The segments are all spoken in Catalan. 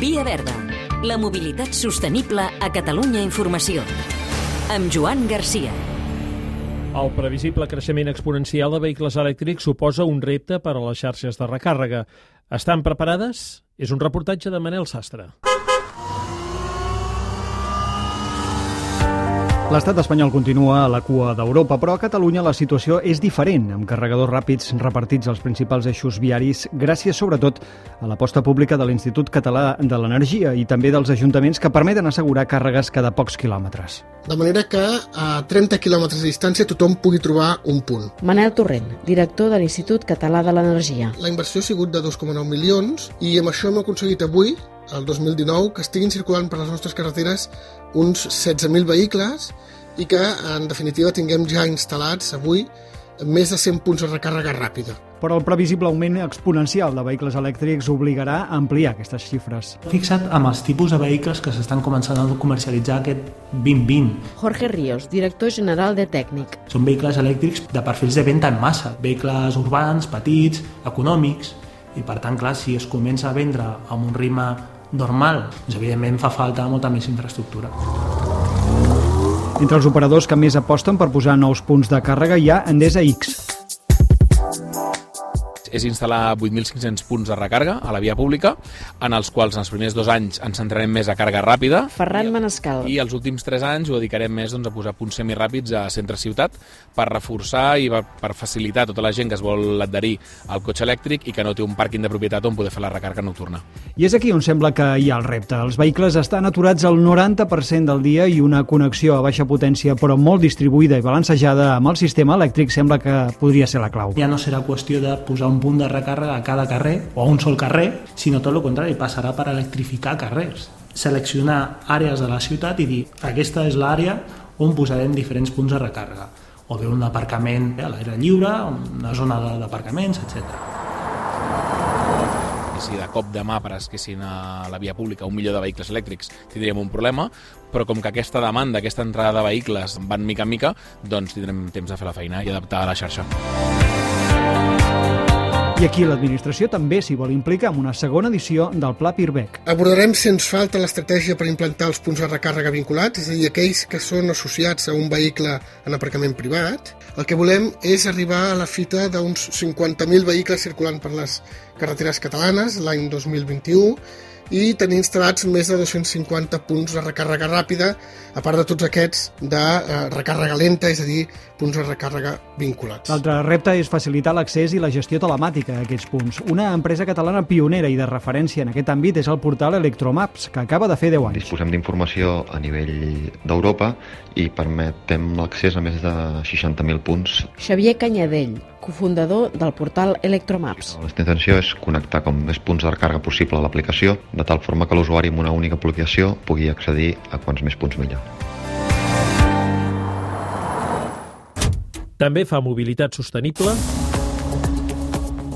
Via Verda. La mobilitat sostenible a Catalunya Informació. Amb Joan Garcia. El previsible creixement exponencial de vehicles elèctrics suposa un repte per a les xarxes de recàrrega. Estan preparades? És un reportatge de Manel Sastre. L'estat espanyol continua a la cua d'Europa, però a Catalunya la situació és diferent, amb carregadors ràpids repartits als principals eixos viaris, gràcies sobretot a l'aposta pública de l'Institut Català de l'Energia i també dels ajuntaments que permeten assegurar càrregues cada pocs quilòmetres. De manera que a 30 quilòmetres de distància tothom pugui trobar un punt. Manel Torrent, director de l'Institut Català de l'Energia. La inversió ha sigut de 2,9 milions i amb això hem aconseguit avui el 2019 que estiguin circulant per les nostres carreteres uns 16.000 vehicles i que, en definitiva, tinguem ja instal·lats avui més de 100 punts de recàrrega ràpida. Però el previsible augment exponencial de vehicles elèctrics obligarà a ampliar aquestes xifres. Fixa't amb els tipus de vehicles que s'estan començant a comercialitzar aquest 2020. Jorge Ríos, director general de Tècnic. Són vehicles elèctrics de perfils de venda en massa, vehicles urbans, petits, econòmics, i per tant, clar, si es comença a vendre amb un ritme normal, doncs evidentment fa falta molta més infraestructura. Entre els operadors que més aposten per posar nous punts de càrrega hi ha Endesa X, és instal·lar 8.500 punts de recàrrega a la via pública, en els quals en els primers dos anys ens centrarem més a càrrega ràpida. Ferran Manescal. I els últims tres anys ho dedicarem més doncs, a posar punts semiràpids a centre ciutat per reforçar i per facilitar tota la gent que es vol adherir al cotxe elèctric i que no té un pàrquing de propietat on poder fer la recàrrega nocturna. I és aquí on sembla que hi ha el repte. Els vehicles estan aturats el 90% del dia i una connexió a baixa potència però molt distribuïda i balancejada amb el sistema elèctric sembla que podria ser la clau. Ja no serà qüestió de posar un punt de recàrrega a cada carrer o a un sol carrer, sinó tot el contrari, passarà per electrificar carrers. Seleccionar àrees de la ciutat i dir aquesta és l'àrea on posarem diferents punts de recàrrega o bé un aparcament a l'aire lliure, una zona d'aparcaments, etc. Si de cop demà apareguessin a la via pública un milió de vehicles elèctrics tindríem un problema, però com que aquesta demanda, aquesta entrada de vehicles van mica en mica, doncs tindrem temps de fer la feina i adaptar a la xarxa. I aquí l'administració també s'hi vol implicar amb una segona edició del Pla Pirbec. Abordarem sens falta l'estratègia per implantar els punts de recàrrega vinculats, és a dir, aquells que són associats a un vehicle en aparcament privat. El que volem és arribar a la fita d'uns 50.000 vehicles circulant per les carreteres catalanes l'any 2021 i tenir instal·lats més de 250 punts de recàrrega ràpida, a part de tots aquests de eh, recàrrega lenta, és a dir, punts de recàrrega vinculats. L'altre repte és facilitar l'accés i la gestió telemàtica a aquests punts. Una empresa catalana pionera i de referència en aquest àmbit és el portal Electromaps, que acaba de fer 10 anys. Disposem d'informació a nivell d'Europa i permetem l'accés a més de 60.000 punts. Xavier Canyadell, cofundador del portal Electromaps. La intenció és connectar com més punts de recàrrega possible a l'aplicació, de tal forma que l'usuari amb una única aplicació pugui accedir a quants més punts millor. També fa mobilitat sostenible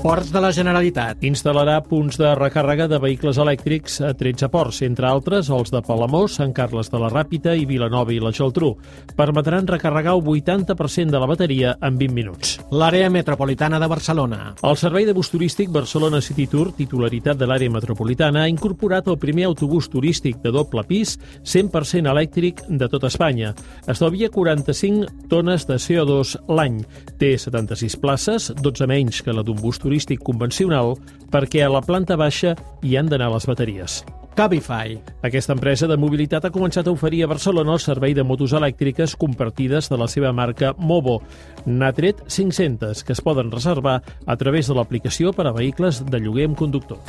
Ports de la Generalitat. Instal·larà punts de recàrrega de vehicles elèctrics a 13 ports, entre altres els de Palamós, Sant Carles de la Ràpita i Vilanova i la Geltrú. Permetran recarregar el 80% de la bateria en 20 minuts. L'àrea metropolitana de Barcelona. El servei de bus turístic Barcelona City Tour, titularitat de l'àrea metropolitana, ha incorporat el primer autobús turístic de doble pis 100% elèctric de tot Espanya. Estalvia 45 tones de CO2 l'any. Té 76 places, 12 menys que la d'un bus turístic turístic convencional perquè a la planta baixa hi han d'anar les bateries. Cabify. Aquesta empresa de mobilitat ha començat a oferir a Barcelona el servei de motos elèctriques compartides de la seva marca Movo. N'ha tret 500 que es poden reservar a través de l'aplicació per a vehicles de lloguer amb conductor.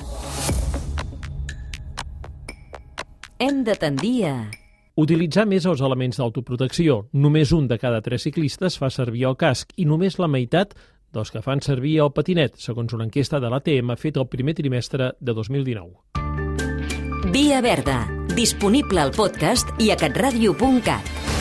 Hem de tendir a... Utilitzar més els elements d'autoprotecció. Només un de cada tres ciclistes fa servir el casc i només la meitat dels que fan servir el patinet, segons una enquesta de l'ATM feta el primer trimestre de 2019. Via Verda, disponible al podcast i a catradio.cat.